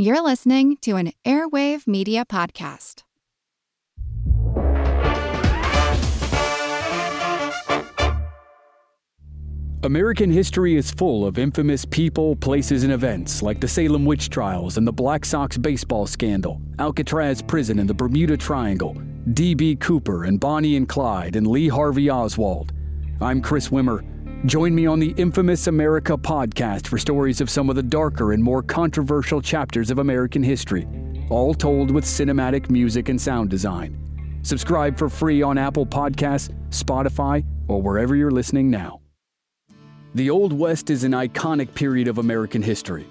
You're listening to an Airwave Media Podcast. American history is full of infamous people, places, and events like the Salem witch trials and the Black Sox baseball scandal, Alcatraz prison and the Bermuda Triangle, D.B. Cooper and Bonnie and Clyde, and Lee Harvey Oswald. I'm Chris Wimmer. Join me on the Infamous America podcast for stories of some of the darker and more controversial chapters of American history, all told with cinematic music and sound design. Subscribe for free on Apple Podcasts, Spotify, or wherever you're listening now. The Old West is an iconic period of American history.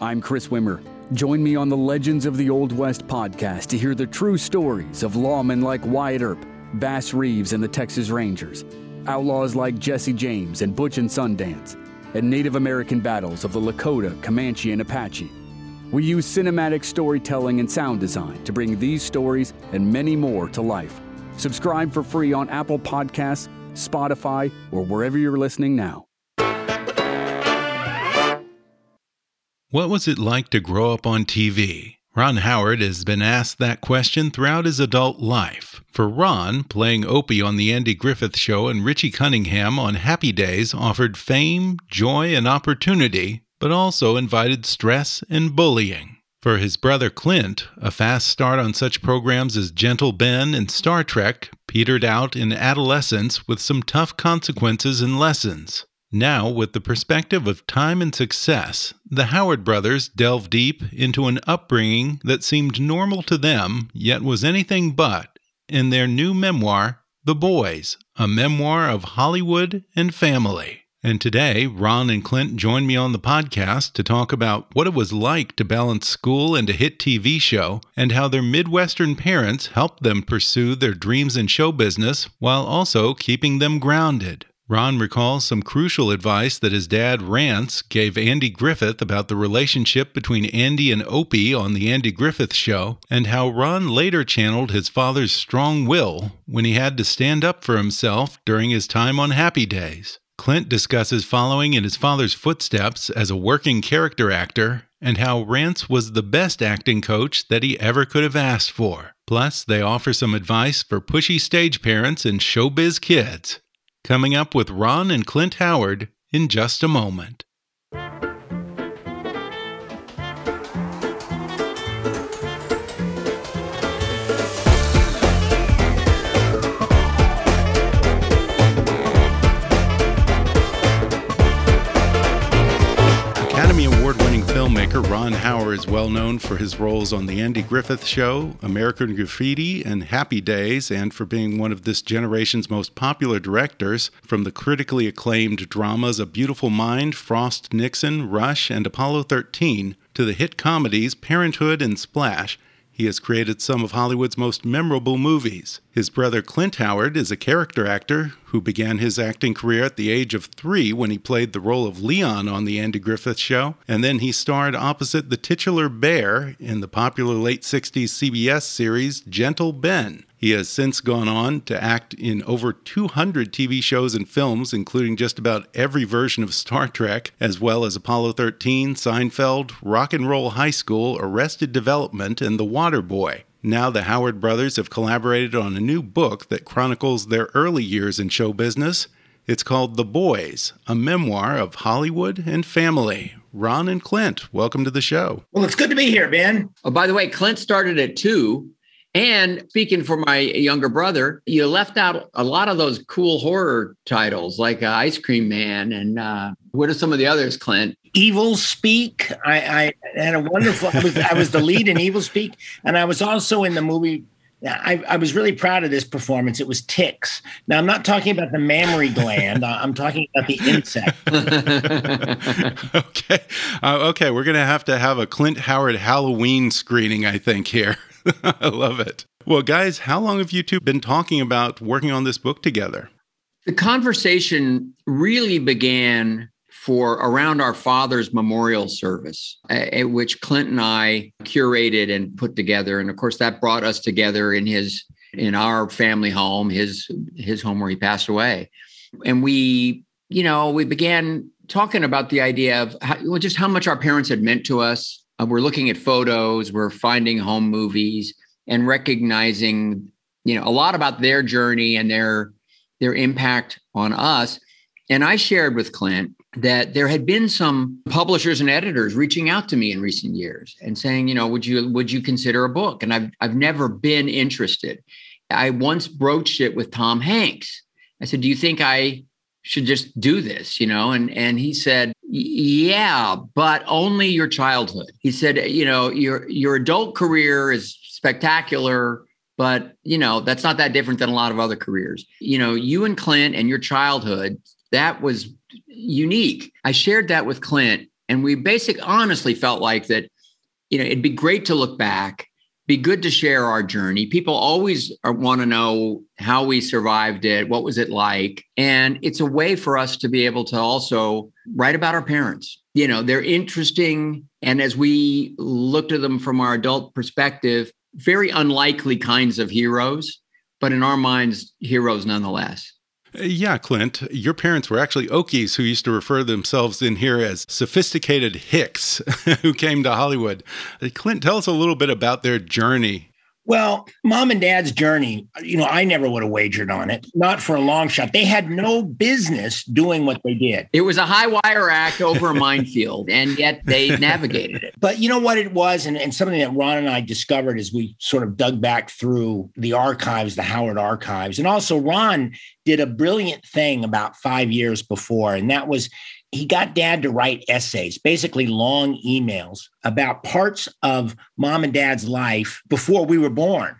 I'm Chris Wimmer. Join me on the Legends of the Old West podcast to hear the true stories of lawmen like Wyatt Earp, Bass Reeves and the Texas Rangers, outlaws like Jesse James and Butch and Sundance, and Native American battles of the Lakota, Comanche, and Apache. We use cinematic storytelling and sound design to bring these stories and many more to life. Subscribe for free on Apple Podcasts, Spotify, or wherever you're listening now. What was it like to grow up on TV? Ron Howard has been asked that question throughout his adult life. For Ron, playing Opie on The Andy Griffith Show and Richie Cunningham on Happy Days offered fame, joy, and opportunity, but also invited stress and bullying. For his brother Clint, a fast start on such programs as Gentle Ben and Star Trek petered out in adolescence with some tough consequences and lessons. Now, with the perspective of time and success, the Howard brothers delve deep into an upbringing that seemed normal to them, yet was anything but, in their new memoir, The Boys, a memoir of Hollywood and family. And today, Ron and Clint join me on the podcast to talk about what it was like to balance school and a hit TV show, and how their Midwestern parents helped them pursue their dreams in show business while also keeping them grounded. Ron recalls some crucial advice that his dad, Rance, gave Andy Griffith about the relationship between Andy and Opie on The Andy Griffith Show, and how Ron later channeled his father's strong will when he had to stand up for himself during his time on Happy Days. Clint discusses following in his father's footsteps as a working character actor and how Rance was the best acting coach that he ever could have asked for. Plus, they offer some advice for pushy stage parents and showbiz kids coming up with Ron and Clint Howard in just a moment. Filmmaker Ron Howard is well known for his roles on The Andy Griffith Show, American Graffiti, and Happy Days, and for being one of this generation's most popular directors from the critically acclaimed dramas A Beautiful Mind, Frost Nixon, Rush, and Apollo 13 to the hit comedies Parenthood and Splash. He has created some of Hollywood's most memorable movies. His brother Clint Howard is a character actor who began his acting career at the age of three when he played the role of Leon on The Andy Griffith Show, and then he starred opposite the titular bear in the popular late 60s CBS series Gentle Ben. He has since gone on to act in over 200 TV shows and films, including just about every version of Star Trek, as well as Apollo 13, Seinfeld, Rock and Roll High School, Arrested Development, and The Water Boy. Now, the Howard brothers have collaborated on a new book that chronicles their early years in show business. It's called The Boys, a memoir of Hollywood and family. Ron and Clint, welcome to the show. Well, it's good to be here, Ben. Oh, by the way, Clint started at two. And speaking for my younger brother, you left out a lot of those cool horror titles like uh, Ice Cream Man. And uh, what are some of the others, Clint? Evilspeak. I, I had a wonderful. I was, I was the lead in Evil Speak, and I was also in the movie I, I, was really proud of this performance. It was ticks. Now, I'm not talking about the mammary gland. I'm talking about the insect. okay. Uh, okay. We're going to have to have a Clint Howard Halloween screening, I think, here. I love it. Well, guys, how long have you two been talking about working on this book together? The conversation really began for around our father's memorial service, which Clint and I curated and put together. And of course, that brought us together in his in our family home, his his home where he passed away. And we, you know, we began talking about the idea of how, well, just how much our parents had meant to us. Uh, we're looking at photos, we're finding home movies, and recognizing, you know, a lot about their journey and their their impact on us. And I shared with Clint that there had been some publishers and editors reaching out to me in recent years and saying, you know, would you would you consider a book? And I've I've never been interested. I once broached it with Tom Hanks. I said, "Do you think I should just do this?" You know, and and he said, "Yeah, but only your childhood." He said, "You know, your your adult career is spectacular." But you know that's not that different than a lot of other careers. You know, you and Clint and your childhood that was unique. I shared that with Clint, and we basically honestly felt like that, you know, it'd be great to look back, be good to share our journey. People always want to know how we survived it, what was it like? And it's a way for us to be able to also write about our parents. You know, they're interesting. And as we looked at them from our adult perspective, very unlikely kinds of heroes, but in our minds, heroes nonetheless. Yeah, Clint, your parents were actually Okies who used to refer themselves in here as sophisticated hicks who came to Hollywood. Uh, Clint, tell us a little bit about their journey well, mom and dad's journey, you know, I never would have wagered on it, not for a long shot. They had no business doing what they did. It was a high wire act over a minefield, and yet they navigated it. But you know what it was, and, and something that Ron and I discovered as we sort of dug back through the archives, the Howard archives. And also, Ron did a brilliant thing about five years before, and that was he got dad to write essays, basically long emails about parts of mom and dad's life before we were born.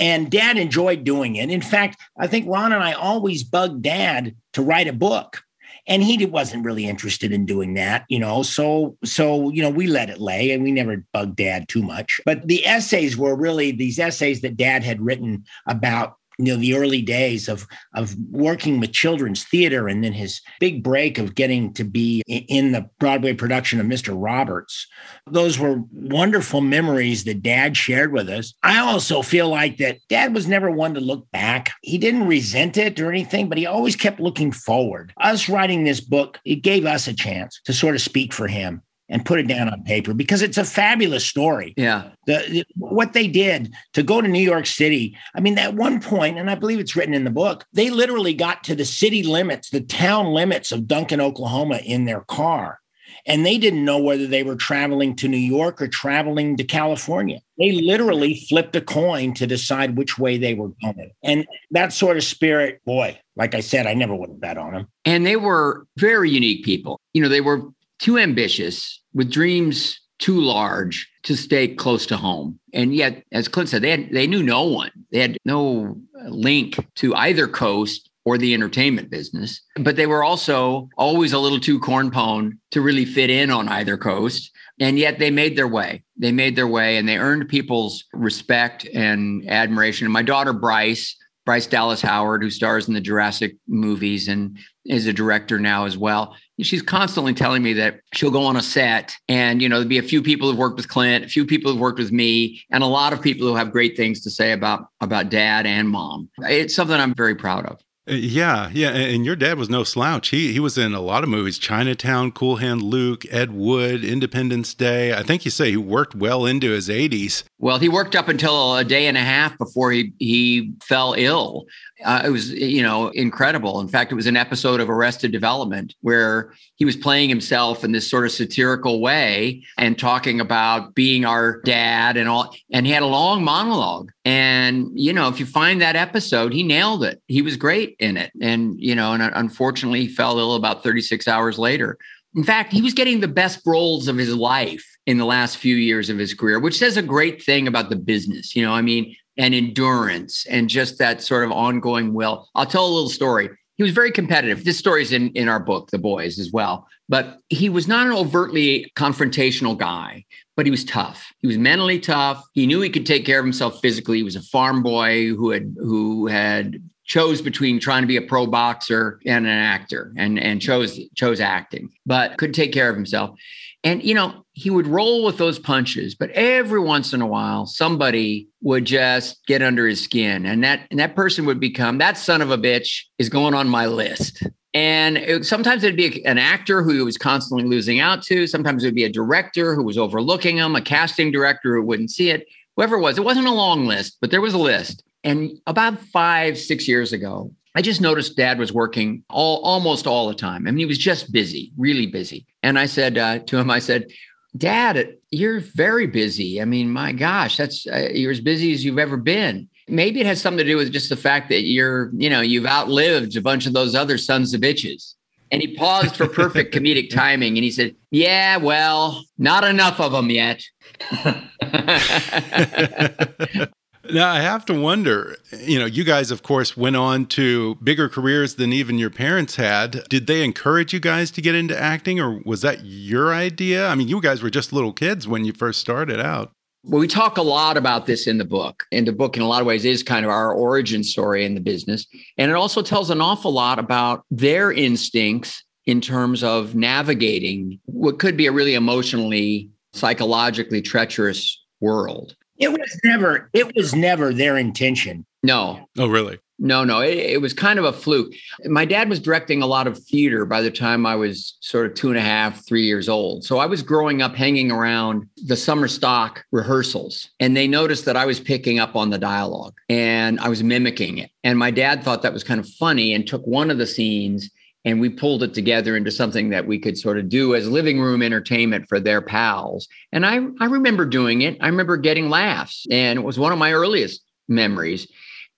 And dad enjoyed doing it. In fact, I think Ron and I always bugged dad to write a book. And he wasn't really interested in doing that, you know. So, so you know, we let it lay, and we never bugged Dad too much. But the essays were really these essays that Dad had written about you know the early days of of working with children's theater and then his big break of getting to be in the Broadway production of Mr. Roberts. Those were wonderful memories that dad shared with us. I also feel like that dad was never one to look back. He didn't resent it or anything but he always kept looking forward. Us writing this book it gave us a chance to sort of speak for him and put it down on paper because it's a fabulous story. Yeah. The, what they did to go to New York City. I mean, at one point, and I believe it's written in the book, they literally got to the city limits, the town limits of Duncan, Oklahoma in their car. And they didn't know whether they were traveling to New York or traveling to California. They literally flipped a coin to decide which way they were going. And that sort of spirit, boy, like I said, I never would have bet on them. And they were very unique people. You know, they were too ambitious with dreams too large to stay close to home. And yet, as Clint said, they had, they knew no one. They had no link to either coast or the entertainment business. But they were also always a little too cornpone to really fit in on either coast. And yet they made their way. They made their way and they earned people's respect and admiration. And my daughter Bryce, Bryce Dallas Howard, who stars in the Jurassic movies and is a director now as well. She's constantly telling me that she'll go on a set and, you know, there'll be a few people who've worked with Clint, a few people who've worked with me, and a lot of people who have great things to say about, about dad and mom. It's something I'm very proud of. Uh, yeah, yeah, and your dad was no slouch. He he was in a lot of movies: Chinatown, Cool Hand Luke, Ed Wood, Independence Day. I think you say he worked well into his 80s. Well, he worked up until a day and a half before he he fell ill, Uh, it was, you know, incredible. In fact, it was an episode of Arrested Development where he was playing himself in this sort of satirical way and talking about being our dad and all. And he had a long monologue. And, you know, if you find that episode, he nailed it. He was great in it. And, you know, and uh, unfortunately, he fell ill about 36 hours later. In fact, he was getting the best roles of his life in the last few years of his career, which says a great thing about the business. You know, I mean, and endurance and just that sort of ongoing will. I'll tell a little story. He was very competitive. This story is in, in our book, The Boys, as well. But he was not an overtly confrontational guy, but he was tough. He was mentally tough. He knew he could take care of himself physically. He was a farm boy who had who had chose between trying to be a pro boxer and an actor and and chose chose acting, but could take care of himself. And, you know, he would roll with those punches, but every once in a while, somebody would just get under his skin. And that, and that person would become that son of a bitch is going on my list. And it, sometimes it'd be an actor who he was constantly losing out to. Sometimes it would be a director who was overlooking him, a casting director who wouldn't see it, whoever it was. It wasn't a long list, but there was a list. And about five, six years ago, I just noticed dad was working all almost all the time. I mean, he was just busy, really busy. And I said uh, to him, I said, Dad, you're very busy. I mean, my gosh, that's uh, you're as busy as you've ever been. Maybe it has something to do with just the fact that you're, you know, you've outlived a bunch of those other sons of bitches. And he paused for perfect comedic timing and he said, Yeah, well, not enough of them yet. Now, I have to wonder, you know, you guys, of course, went on to bigger careers than even your parents had. Did they encourage you guys to get into acting, or was that your idea? I mean, you guys were just little kids when you first started out. Well, we talk a lot about this in the book. And the book, in a lot of ways, is kind of our origin story in the business. And it also tells an awful lot about their instincts in terms of navigating what could be a really emotionally, psychologically treacherous world. It was never, it was never their intention. No. Oh, really? No, no. It, it, was kind of a fluke. My dad was directing a lot of theater by the time I was sort of two and a half, three years old. So I was growing up hanging around the summer stock rehearsals, and they noticed that I was picking up on the dialogue and I was mimicking it. And my dad thought that was kind of funny and took one of the scenes and we pulled it together into something that we could sort of do as living room entertainment for their pals. And I, I remember doing it. I remember getting laughs, and it was one of my earliest memories.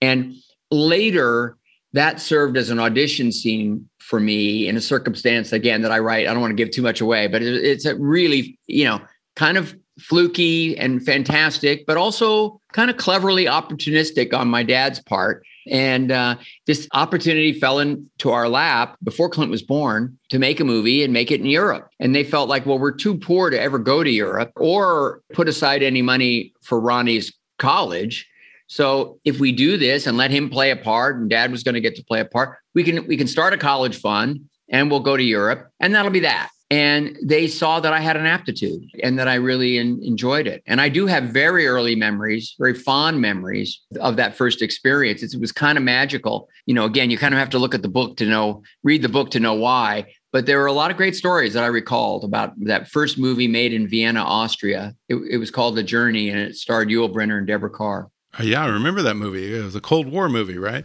And later, that served as an audition scene for me in a circumstance again that I write. I don't want to give too much away, but it, it's a really, you know, kind of fluky and fantastic, but also kind of cleverly opportunistic on my dad's part and uh, this opportunity fell into our lap before Clint was born to make a movie and make it in Europe. And they felt like, well, we're too poor to ever go to Europe or put aside any money for Ronnie's college. So if we do this and let him play a part, and Dad was going to get to play a part, we can we can start a college fund and we'll go to Europe, and that'll be that and they saw that I had an aptitude and that I really in, enjoyed it. And I do have very early memories, very fond memories of that first experience. It was kind of magical. You know, again, you kind of have to look at the book to know, read the book to know why. But there were a lot of great stories that I recalled about that first movie made in Vienna, Austria. It, it was called The Journey, and it starred Yul Brynner and Deborah Kerr. Uh, yeah, I remember that movie. It was a Cold War movie, right?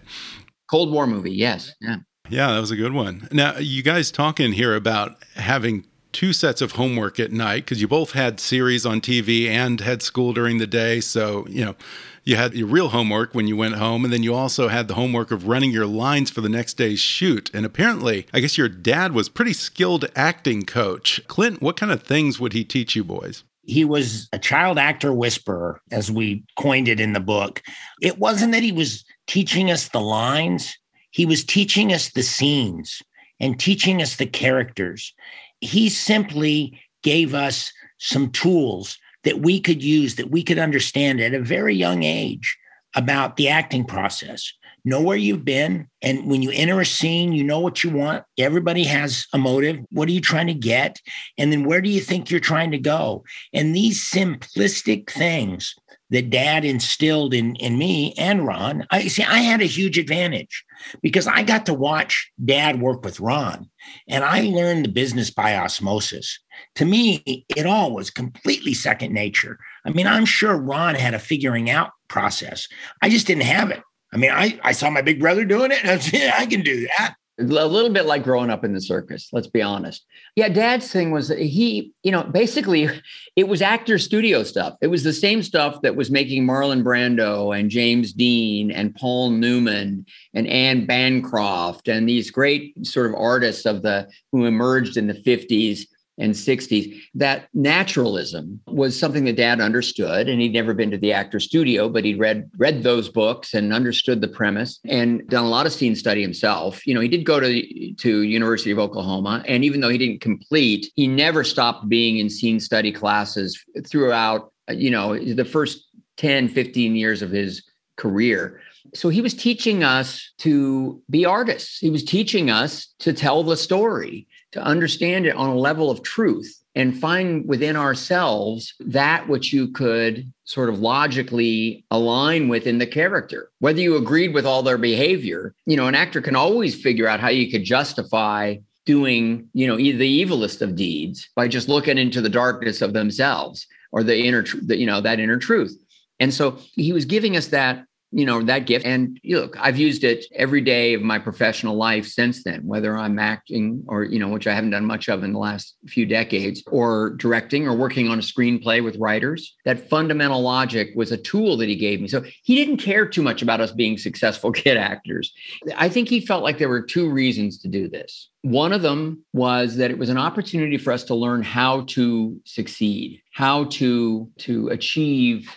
Cold War movie, yes. Yeah. Yeah, that was a good one. Now, you guys talking here about having two sets of homework at night because you both had series on TV and had school during the day. So, you know, you had your real homework when you went home, and then you also had the homework of running your lines for the next day's shoot. And apparently, I guess your dad was pretty skilled acting coach. Clint, what kind of things would he teach you boys? He was a child actor whisperer, as we coined it in the book. It wasn't that he was teaching us the lines, he was teaching us the scenes and teaching us the characters. He simply gave us some tools that we could use, that we could understand at a very young age about the acting process. Know where you've been. And when you enter a scene, you know what you want. Everybody has a motive. What are you trying to get? And then where do you think you're trying to go? And these simplistic things that dad instilled in, in me and Ron. I see I had a huge advantage because I got to watch dad work with Ron and I learned the business by osmosis. To me, it all was completely second nature. I mean, I'm sure Ron had a figuring out process. I just didn't have it. I mean, I, I saw my big brother doing it. And I, was, yeah, I can do that. A little bit like growing up in the circus, let's be honest. Yeah, dad's thing was he, you know, basically it was actor studio stuff. It was the same stuff that was making Marlon Brando and James Dean and Paul Newman and Anne Bancroft and these great sort of artists of the who emerged in the 50s and 60s that naturalism was something that dad understood and he'd never been to the actor studio but he'd read read those books and understood the premise and done a lot of scene study himself. You know he did go to to university of oklahoma and even though he didn't complete he never stopped being in scene study classes throughout you know the first 10 15 years of his career. So he was teaching us to be artists. He was teaching us to tell the story to understand it on a level of truth and find within ourselves that which you could sort of logically align with in the character. Whether you agreed with all their behavior you know an actor can always figure out how you could justify doing you know the evilest of deeds by just looking into the darkness of themselves or the inner the, you know that inner truth. And so he was giving us that you know that gift. And look i've used it every day of my professional life since then whether i'm acting or you know which i haven't done much of in the last few decades or directing or working on a screenplay with writers. That fundamental logic was a tool that he gave me. So he didn't care too much about us being successful kid actors. I think he felt like there were two reasons to do this. One of them was that it was an opportunity for us to learn how to succeed how to to achieve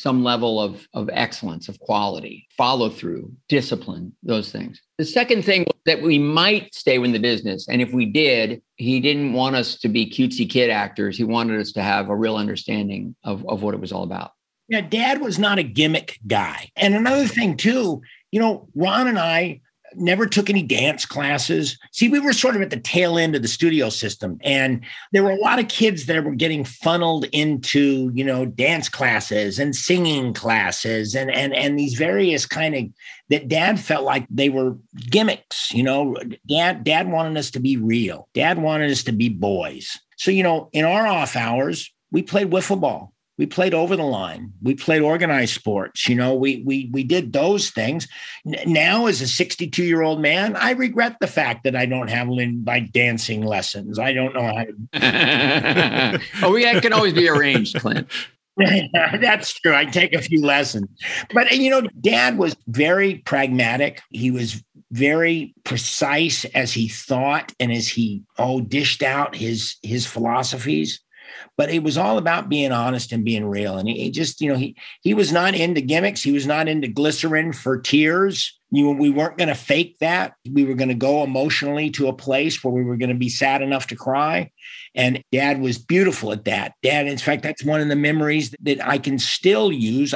some level of, of excellence, of quality, follow through, discipline, those things. The second thing that we might stay in the business. And if we did, he didn't want us to be cutesy kid actors. He wanted us to have a real understanding of, of what it was all about. Yeah, dad was not a gimmick guy. And another thing, too, you know, Ron and I never took any dance classes. See, we were sort of at the tail end of the studio system, and there were a lot of kids that were getting funneled into, you know, dance classes and singing classes and and and these various kind of that dad felt like they were gimmicks, you know. Dad dad wanted us to be real. Dad wanted us to be boys. So, you know, in our off hours, we played wiffle ball we played over the line we played organized sports you know we we we did those things now as a 62 year old man i regret the fact that i don't have my dancing lessons i don't know how to oh we can always be arranged clint That's true. I take a few lessons. But, you know, dad was very pragmatic. He was very precise as he thought and as he, oh, dished out his his philosophies but it was all about being honest and being real. And he, he just, you know, he he was not into gimmicks. He was not into glycerin for tears. You, we weren't going to fake that. We were going to go emotionally to a place where we were going to be sad enough to cry. And dad was beautiful at that. Dad, in fact, that's one of the memories that I can still use.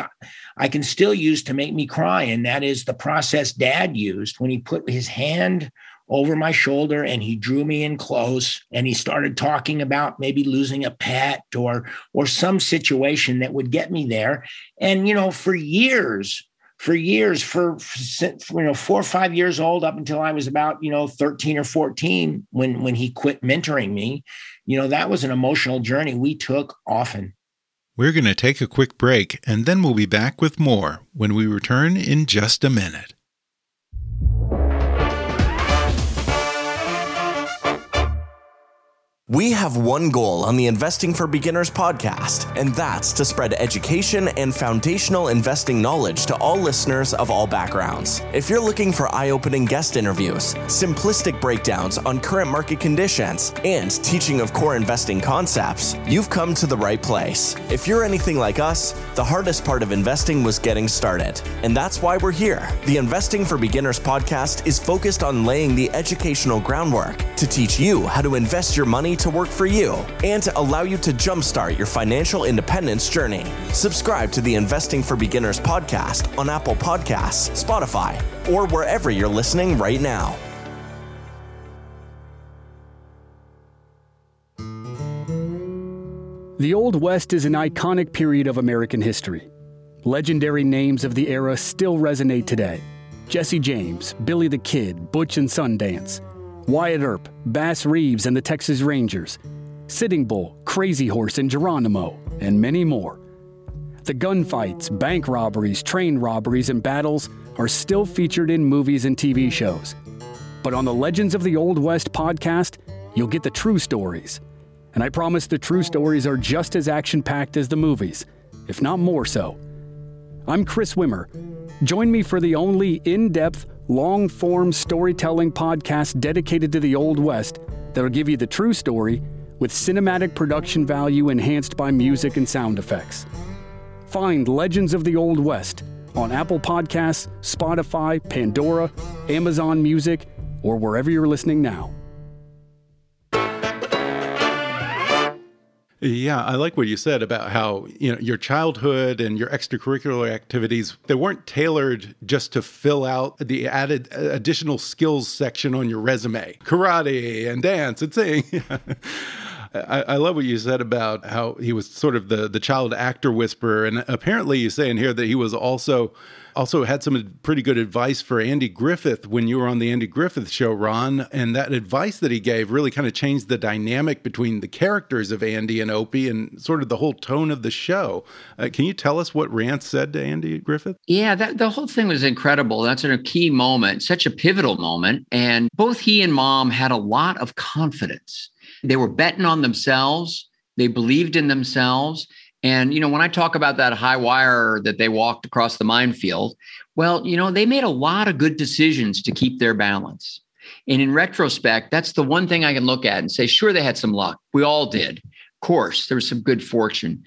I can still use to make me cry. And that is the process dad used when he put his hand over my shoulder and he drew me in close and he started talking about maybe losing a pet or or some situation that would get me there. And you know for years for years for, you know 4 or 5 years old up until I was about you know 13 or 14 when when he quit mentoring me you know that was an emotional journey we took often. We're going to take a quick break and then we'll be back with more when we return in just a minute We have one goal on the Investing for Beginners podcast, and that's to spread education and foundational investing knowledge to all listeners of all backgrounds. If you're looking for eye opening guest interviews, simplistic breakdowns on current market conditions, and teaching of core investing concepts, you've come to the right place. If you're anything like us, the hardest part of investing was getting started, and that's why we're here. The Investing for Beginners podcast is focused on laying the educational groundwork to teach you how to invest your money to work for you and to allow you to jumpstart your financial independence journey. Subscribe to the Investing for Beginners podcast on Apple Podcasts, Spotify, or wherever you're listening right now. The Old West is an iconic period of American history. Legendary names of the era still resonate today Jesse James, Billy the Kid, Butch and Sundance. Wyatt Earp, Bass Reeves and the Texas Rangers, Sitting Bull, Crazy Horse and Geronimo, and many more. The gunfights, bank robberies, train robberies, and battles are still featured in movies and TV shows. But on the Legends of the Old West podcast, you'll get the true stories. And I promise the true stories are just as action packed as the movies, if not more so. I'm Chris Wimmer. Join me for the only in depth, long form storytelling podcast dedicated to the Old West that'll give you the true story with cinematic production value enhanced by music and sound effects. Find Legends of the Old West on Apple Podcasts, Spotify, Pandora, Amazon Music, or wherever you're listening now. Yeah, I like what you said about how, you know, your childhood and your extracurricular activities, they weren't tailored just to fill out the added uh, additional skills section on your resume. Karate and dance and sing. I, I, love what you said about how he was sort of the the child actor whisperer, and apparently you say in here that he was also also had some pretty good advice for Andy Griffith when you were on the Andy Griffith show, Ron. And that advice that he gave really kind of changed the dynamic between the characters of Andy and Opie and sort of the whole tone of the show. Uh, can you tell us what Rance said to Andy Griffith? Yeah, that, the whole thing was incredible. That's a key moment, such a pivotal moment. And both he and mom had a lot of confidence they were betting on themselves. They believed in themselves. And, you know, when I talk about that high wire that they walked across the minefield, well, you know, they made a lot of good decisions to keep their balance. And in retrospect, that's the one thing I can look at and say, sure, they had some luck. We all did. Of course, there was some good fortune,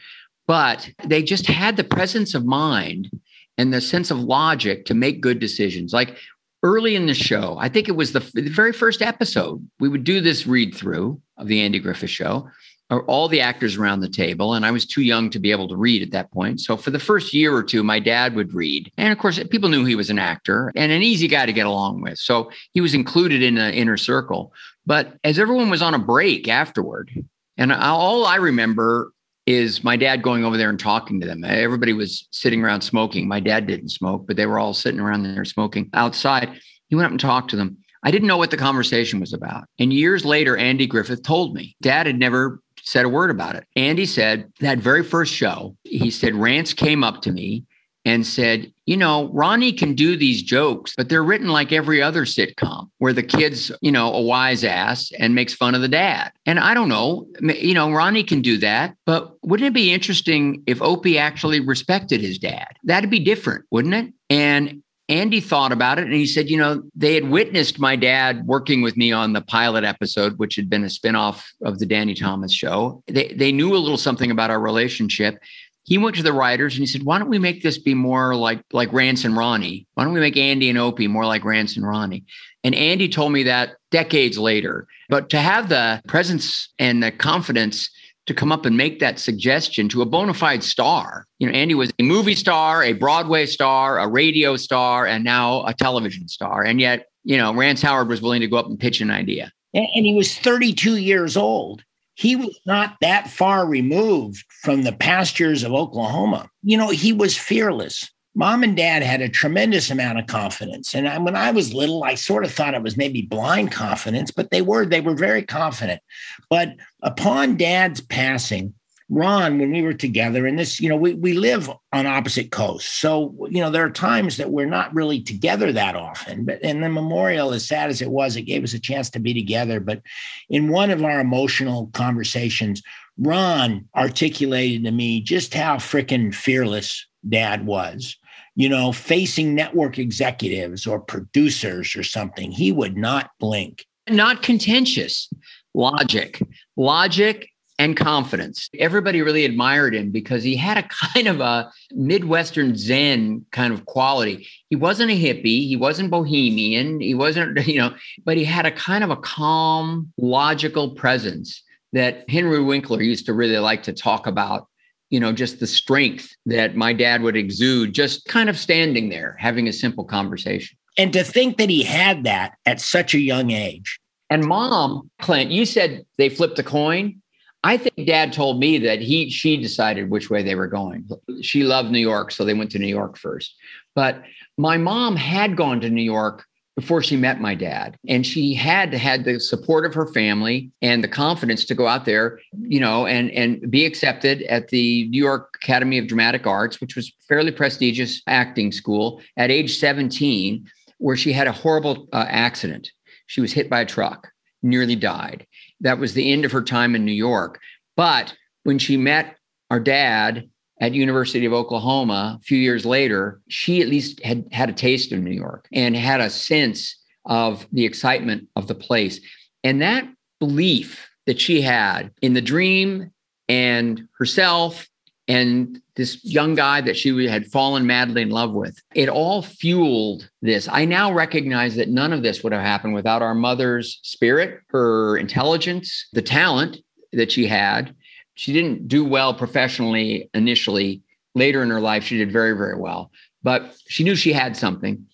but they just had the presence of mind and the sense of logic to make good decisions. Like early in the show, I think it was the, the very first episode, we would do this read through of the Andy Griffith Show, all the actors around the table. And I was too young to be able to read at that point. So for the first year or two, my dad would read. And of course, people knew he was an actor and an easy guy to get along with. So he was included in the inner circle. But as everyone was on a break afterward, and all I remember is my dad going over there and talking to them. Everybody was sitting around smoking. My dad didn't smoke, but they were all sitting around there smoking outside. He went up and talked to them. I didn't know what the conversation was about. And years later, Andy Griffith told me dad had never said a word about it. Andy said that very first show, he said, Rance came up to me and said, You know, Ronnie can do these jokes, but they're written like every other sitcom where the kid's, you know, a wise ass and makes fun of the dad. And I don't know, you know, Ronnie can do that, but wouldn't it be interesting if Opie actually respected his dad? That'd be different, wouldn't it? And Andy thought about it and he said, you know, they had witnessed my dad working with me on the pilot episode, which had been a spinoff of the Danny Thomas show. They, they knew a little something about our relationship. He went to the writers and he said, why don't we make this be more like, like Rance and Ronnie? Why don't we make Andy and Opie more like Rance and Ronnie? And Andy told me that decades later. But to have the presence and the confidence to come up and make that suggestion to a bona fide star. You know, Andy was a movie star, a Broadway star, a radio star, and now a television star. And yet, you know, Rance Howard was willing to go up and pitch an idea. And he was 32 years old. He was not that far removed from the pastures of Oklahoma. You know, he was fearless mom and dad had a tremendous amount of confidence. And I, when I was little, I sort of thought it was maybe blind confidence, but they were, they were very confident. But upon dad's passing, Ron, when we were together, and this, you know, we, we live on opposite coasts. So, you know, there are times that we're not really together that often. But in the memorial, as sad as it was, it gave us a chance to be together. But in one of our emotional conversations, Ron articulated to me just how freaking fearless dad was you know, facing network executives or producers or something, he would not blink. Not contentious, logic, logic and confidence. Everybody really admired him because he had a kind of a Midwestern Zen kind of quality. He wasn't a hippie, he wasn't bohemian, he wasn't, you know, but he had a kind of a calm, logical presence that Henry Winkler used to really like to talk about you know, just the strength that my dad would exude, just kind of standing there having a simple conversation. And to think that he had that at such a young age. And mom, Clint, you said they flipped a coin. I think dad told me that he she decided which way they were going. She loved New York, so they went to New York first. But my mom had gone to New York before she met my dad. And she had had the support of her family and the confidence to go out there, you know, and and be accepted at the New York Academy of Dramatic Arts, which was fairly prestigious acting school at age 17, where she had a horrible uh, accident. She was hit by a truck, nearly died. That was the end of her time in New York. But when she met our dad at University of Oklahoma a few years later, she at least had had a taste of New York and had a sense of the excitement of the place. And that belief that she had in the dream and herself and this young guy that she had fallen madly in love with, it all fueled this. I now recognize that none of this would have happened without our mother's spirit, her intelligence, the talent that she had, she didn't do well professionally initially. Later in her life, she did very, very well. But she knew she had something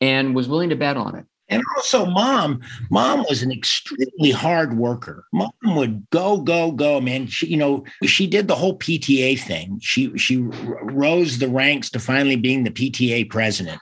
and was willing to bet on it. And also, mom, mom was an extremely hard worker. Mom would go, go, go, man. She, you know, she did the whole PTA thing. She she rose the ranks to finally being the PTA president.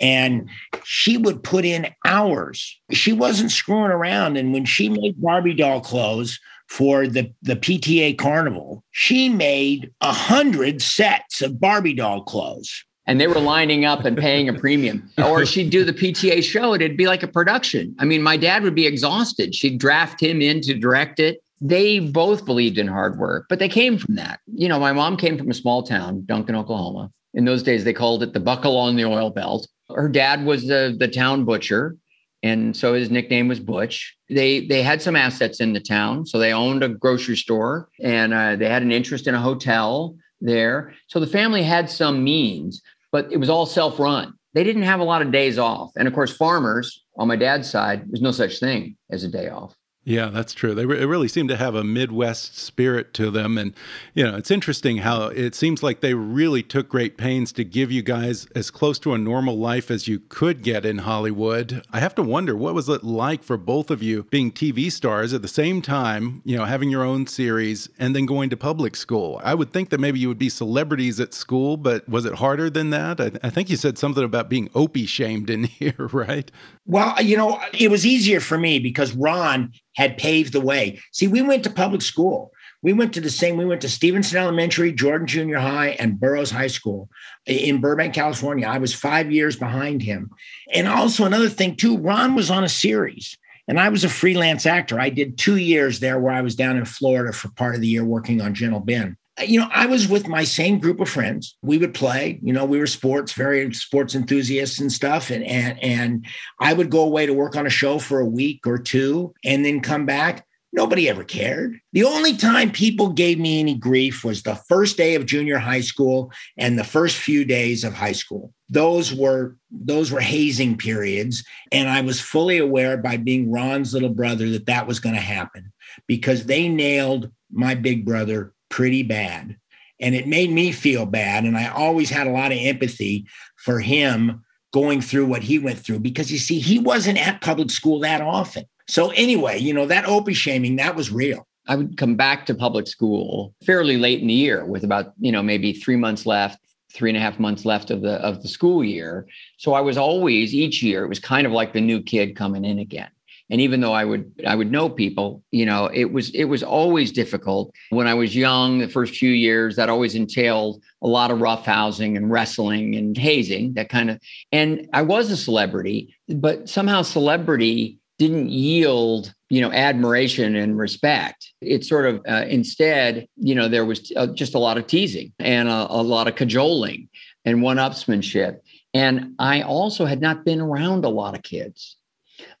And she would put in hours. She wasn't screwing around. And when she made Barbie doll clothes, for the, the PTA carnival, she made a hundred sets of Barbie doll clothes. And they were lining up and paying a premium. or she'd do the PTA show and it'd be like a production. I mean, my dad would be exhausted. She'd draft him in to direct it. They both believed in hard work, but they came from that. You know, my mom came from a small town, Duncan, Oklahoma. In those days, they called it the buckle on the oil belt. Her dad was the, the town butcher and so his nickname was Butch. They they had some assets in the town, so they owned a grocery store and uh, they had an interest in a hotel there. So the family had some means, but it was all self run. They didn't have a lot of days off, and of course, farmers on my dad's side, there's no such thing as a day off. Yeah, that's true. They re- really seem to have a Midwest spirit to them. And, you know, it's interesting how it seems like they really took great pains to give you guys as close to a normal life as you could get in Hollywood. I have to wonder, what was it like for both of you being TV stars at the same time, you know, having your own series and then going to public school? I would think that maybe you would be celebrities at school, but was it harder than that? I, I think you said something about being Opie shamed in here, right? Well, you know, it was easier for me because Ron had paved the way. See, we went to public school. We went to the same, we went to Stevenson Elementary, Jordan Junior High, and Burroughs High School in Burbank, California. I was five years behind him. And also, another thing, too, Ron was on a series. And I was a freelance actor. I did two years there where I was down in Florida for part of the year working on Gentle Ben you know, I was with my same group of friends. We would play, you know, we were sports, very sports enthusiasts and stuff. And and and I would go away to work on a show for a week or two and then come back. Nobody ever cared. The only time people gave me any grief was the first day of junior high school and the first few days of high school. Those were those were hazing periods and I was fully aware by being Ron's little brother that that was going to happen because they nailed my big brother pretty bad. And it made me feel bad. And I always had a lot of empathy for him going through what he went through because you see, he wasn't at public school that often. So, anyway, you know, that opie shaming, that was real. I would come back to public school fairly late in the year with about, you know, maybe three months left, three and a half months left of the of the school year. So I was always each year, it was kind of like the new kid coming in again and even though i would i would know people you know it was it was always difficult. When i was young the first few years that always entailed a lot of roughhousing and wrestling and hazing that kind of and i was a celebrity but somehow celebrity didn't yield you know admiration and respect. It sort of uh, instead you know there was uh, just a lot of teasing and a, a lot of cajoling and one-upsmanship. And i also had not been around a lot of kids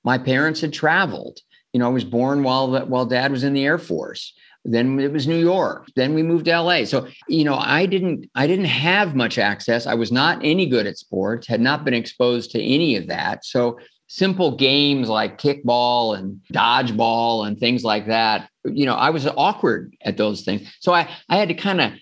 my parents had traveled. You know, I was born while while dad was in the Air Force. Then it was New York. Then we moved to LA. So, you know, I didn't I didn't have much access. I was not any good at sports, had not been exposed to any of that. So simple games like kickball and dodgeball and things like that, you know, I was awkward at those things. So I I had to kind of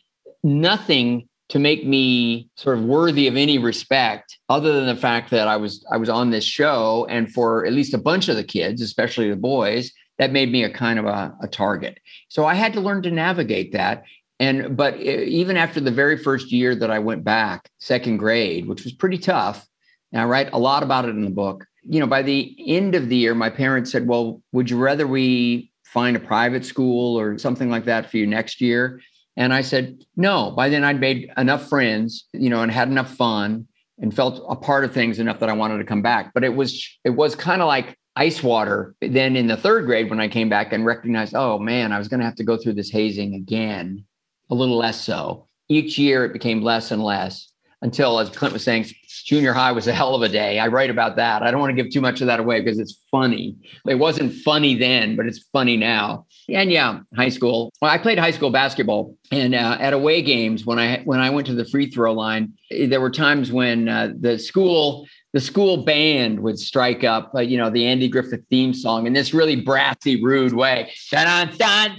nothing to make me sort of worthy of any respect other than the fact that I was I was on this show and for at least a bunch of the kids especially the boys that made me a kind of a, a target so I had to learn to navigate that and but even after the very first year that I went back second grade which was pretty tough and I write a lot about it in the book you know, by the end of the year, my parents said, Well, would you rather we find a private school or something like that for you next year? And I said, No. By then, I'd made enough friends, you know, and had enough fun and felt a part of things enough that I wanted to come back. But it was, it was kind of like, ice water. Then in the third grade, when I came back and recognized, oh man, I was going to have to go through this hazing again, a little less so. Each year it became less and less until, as Clint was saying, junior high was a hell of a day. I write about that. I don't want to give too much of that away because it's funny. It wasn't funny then, but it's funny now. And yeah, high school. Well, I played high school basketball, and uh, at away games when I when I went to the free throw line, there were times when uh, the school the school band would strike up, uh, you know, the Andy Griffith theme song in this really brassy, rude way. Dun, dun, dun,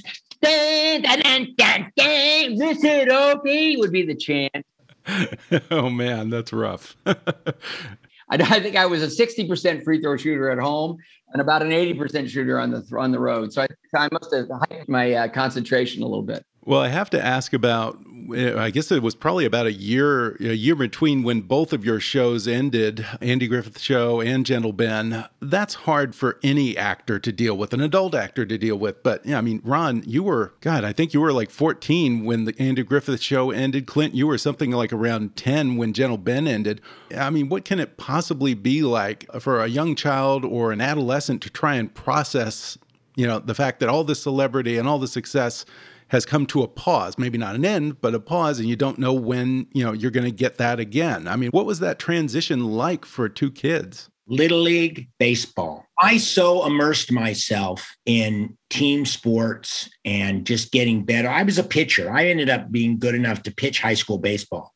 would be the chant. oh man, that's rough. I, I, think I was a 60% free throw shooter at home and about an 80% shooter on the on the road. So I, I must have heightened my uh, concentration a little bit. Well, I have to ask about. Eh, I guess it was probably about a year, a year between when both of your shows ended, Andy Griffith Show and Gentle Ben. That's hard for any actor to deal with, an adult actor to deal with. But yeah, I mean, Ron, you were God. I think you were like 14 when the Andy Griffith Show ended. Clint, you were something like around 10 when Gentle Ben ended. I mean, what can it possibly be like for a young child or an adolescent to try and process, you know, the fact that all this celebrity and all the success has come to a pause, maybe not an end, but a pause, and you don't know when, you know, you're going to get that again. I mean, what was that transition like for two kids? Little League baseball. I so immersed myself in team sports and just getting better. I was a pitcher. I ended up being good enough to pitch high school baseball.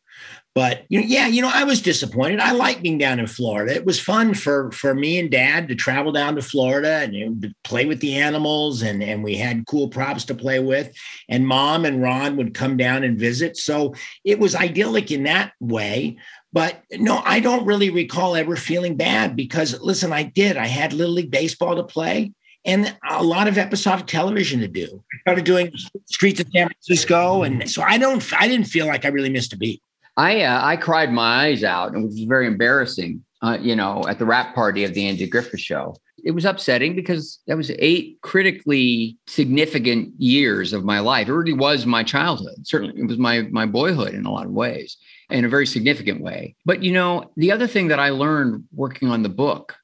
But you know, yeah, you know, I was disappointed. I like being down in Florida. It was fun for for me and Dad to travel down to Florida and you know, play with the animals, and and we had cool props to play with. And Mom and Ron would come down and visit, so it was idyllic in that way. But no, I don't really recall ever feeling bad because listen, I did. I had Little League baseball to play and a lot of episodic television to do. I started doing Streets of San Francisco, and so I don't, I didn't feel like I really missed a beat. I uh, I cried my eyes out, and it was very embarrassing. Uh, you know, at the wrap party of the Andy Griffith Show, it was upsetting because that was eight critically significant years of my life. It really was my childhood. Certainly, it was my my boyhood in a lot of ways, in a very significant way. But you know, the other thing that I learned working on the book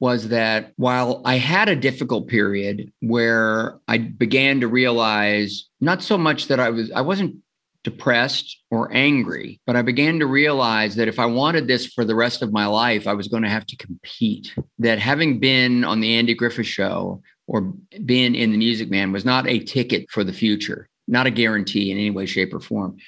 was that while I had a difficult period where I began to realize not so much that I was I wasn't depressed or angry. But I began to realize that if I wanted this for the rest of my life, I was going to have to compete. That having been on the Andy Griffith show or been in the Music Man was not a ticket for the future, not a guarantee in any way, shape, or form.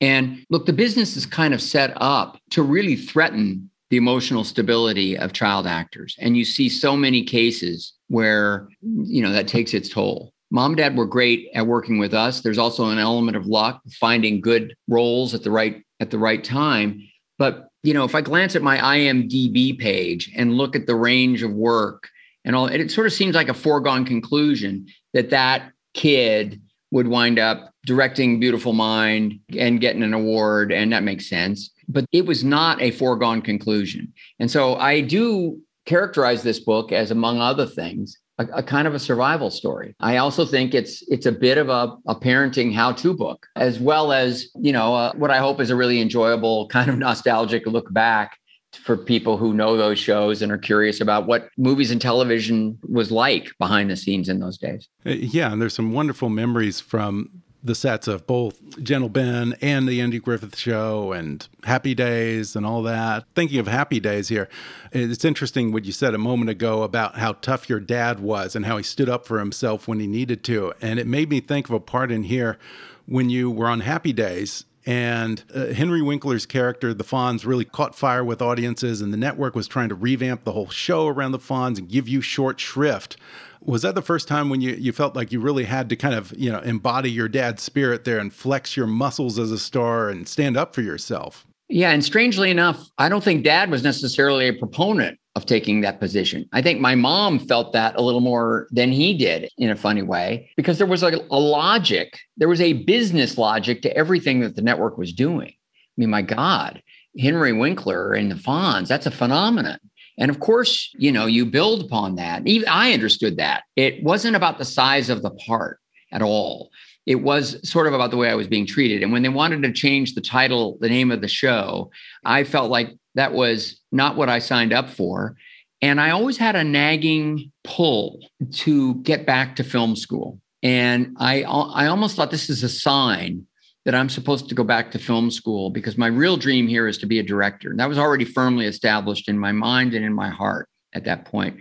And look, the business is kind of set up to really threaten the emotional stability of child actors. And you see so many cases where, you know, that takes its toll mom and dad were great at working with us. There's also an element of luck finding good roles at the right at the right time. But you know if i glance at my imdb page and look at the range of work and all it sort of seems like a foregone conclusion that that kid would wind up directing beautiful mind and getting an award and that makes sense. But it was not a foregone conclusion. And so i do characterize this book as among other things a, a, kind of a survival story. I also think it's it's a bit of a, a parenting how-to book, as well as you know uh, what I hope is a really enjoyable kind of nostalgic look back for people who know those shows and are curious about what movies and television was like behind the scenes in those days. Uh, yeah, and there's some wonderful memories from the sets of both Gentle Ben and the Andy Griffith Show and Happy Days and all that. Thinking of Happy Days here, it's interesting what you said a moment ago about how tough your dad was and how he stood up for himself when he needed to. And it made me think of a part in here when you were on Happy Days and uh, Henry Winkler's character, the Fonz, really caught fire with audiences, and the network was trying to revamp the whole show around the Fonz and give you short shrift. Was that the first time when you, you felt like you really had to kind of, you know, embody your dad's spirit there and flex your muscles as a star and stand up for yourself? Yeah. And strangely enough, I don't think dad was necessarily a proponent of taking that position. I think my mom felt that a little more than he did in a funny way because there was a, a logic, there was a business logic to everything that the network was doing. I mean, my God, Henry Winkler and the Fonz, that's a phenomenon And of course, you know, you build upon that. Even I understood that. It wasn't about the size of the part at all. It was sort of about the way I was being treated. And when they wanted to change the title, the name of the show, I felt like that was not what I signed up for. And I always had a nagging pull to get back to film school. And I, I almost thought this is a sign that I'm supposed to go back to film school because my real dream here is to be a director. And that was already firmly established in my mind and in my heart at that point.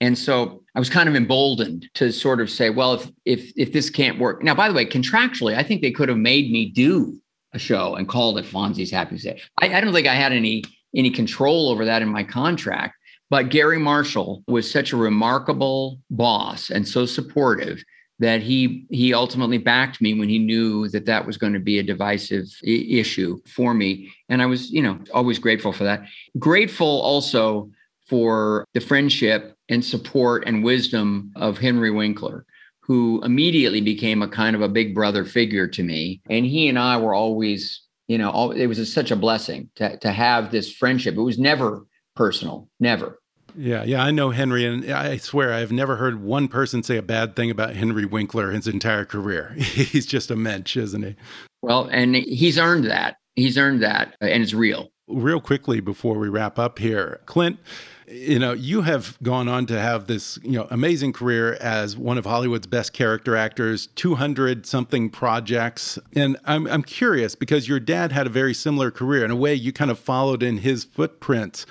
And so I was kind of emboldened to sort of say, well, if if if this can't work. Now, by the way, contractually, I think they could have made me do a show and called it Fonzie's Happy Day. I, I don't think I had any any control over that in my contract. But Garry Marshall was such a remarkable boss and so supportive that he he ultimately backed me when he knew that that was going to be a divisive I- issue for me. And i was you know always grateful for that. Grateful also for the friendship and support and wisdom of henry winkler who immediately became a kind of a big brother figure to me. And he and i were always you know all, it was a, such a blessing to, to have this friendship. It was never personal never yeah, yeah, I know Henry, and I swear I've never heard one person say a bad thing about Henry Winkler his entire career. He's just a mensch, isn't he? Well, and he's earned that. He's earned that, uh, and it's real. Real quickly before we wrap up here, Clint, you know, you have gone on to have this, you know, amazing career as one of Hollywood's best character actors, 200 something projects. And I'm, I'm curious because your dad had a very similar career. In a way, you kind of followed in his footprints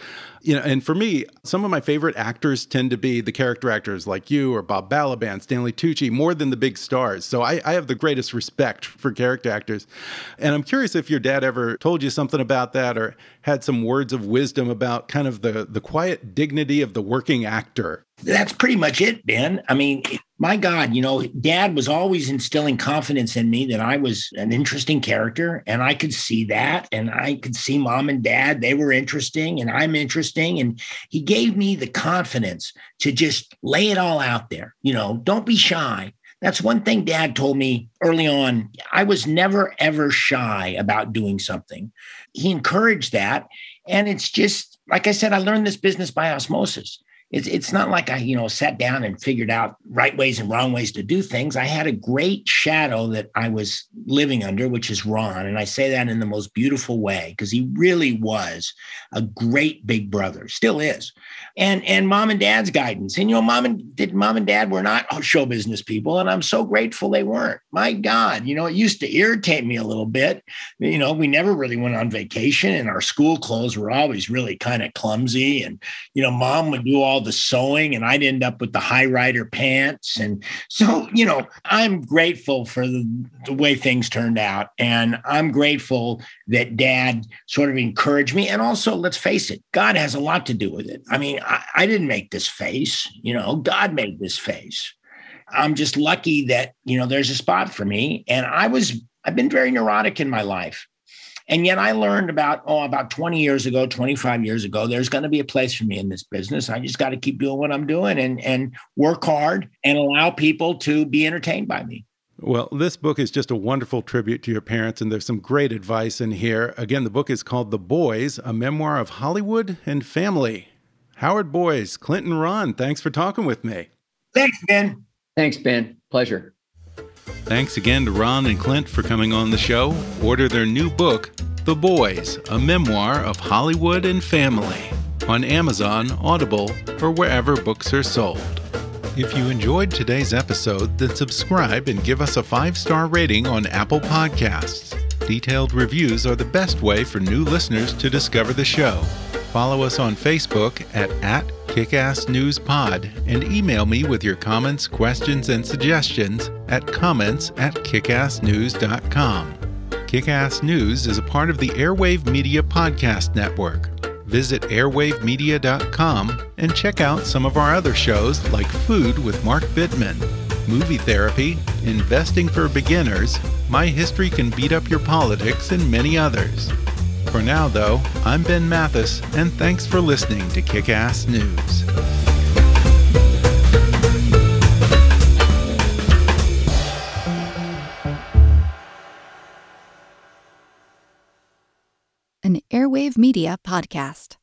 you know, and for me, some of my favorite actors tend to be the character actors like you or Bob Balaban, Stanley Tucci, more than the big stars. So I, I, have the greatest respect for character actors. And I'm curious if your dad ever told you something about that or had some words of wisdom about kind of the, the quiet dignity of the working actor. That's pretty much it, Ben. I mean, my God, you know, dad was always instilling confidence in me that I was an interesting character and I could see that. And I could see mom and dad, they were interesting and I'm interesting. And he gave me the confidence to just lay it all out there. You know, don't be shy. That's one thing dad told me early on. I was never, ever shy about doing something. He encouraged that. And it's just, like I said, I learned this business by osmosis it's it's not like I, you know, sat down and figured out right ways and wrong ways to do things. I had a great shadow that I was living under, which is Ron. And I say that in the most beautiful way because he really was a great big brother, still is. And and mom and dad's guidance. And you know, mom and did mom and dad were not show business people. And I'm so grateful they weren't. My God, you know, it used to irritate me a little bit. You know, we never really went on vacation and our school clothes were always really kind of clumsy. And, you know, mom would do all all the sewing and I'd end up with the high rider pants. And so, you know, I'm grateful for the, the way things turned out. And I'm grateful that dad sort of encouraged me. And also, let's face it, God has a lot to do with it. I mean, I, I didn't make this face, you know, God made this face. I'm just lucky that, you know, there's a spot for me. And I was, I've been very neurotic in my life. And yet I learned about, oh, about 20 years ago, 25 years ago, there's going to be a place for me in this business. I just got to keep doing what I'm doing and, and work hard and allow people to be entertained by me. Well, this book is just a wonderful tribute to your parents, and there's some great advice in here. Again, the book is called The Boys, a memoir of Hollywood and family. Howard Boys, Clint and Ron, thanks for talking with me. Thanks, Ben. Thanks, Ben. Pleasure. Thanks again to Ron and Clint for coming on the show. Order their new book, The Boys, a memoir of Hollywood and family, on Amazon, Audible, or wherever books are sold. If you enjoyed today's episode, then subscribe and give us a five star rating on Apple Podcasts. Detailed reviews are the best way for new listeners to discover the show. Follow us on Facebook at, at Kickass News Pod and email me with your comments, questions, and suggestions at comments at kickassnews.com. Kickass News is a part of the Airwave Media Podcast Network. Visit airwavemedia.com and check out some of our other shows like Food with Mark Bittman, Movie Therapy, Investing for Beginners, My History Can Beat Up Your Politics, and many others. For now, though, I'm Ben Mathis, and thanks for listening to Kick Ass News. An Airwave Media Podcast.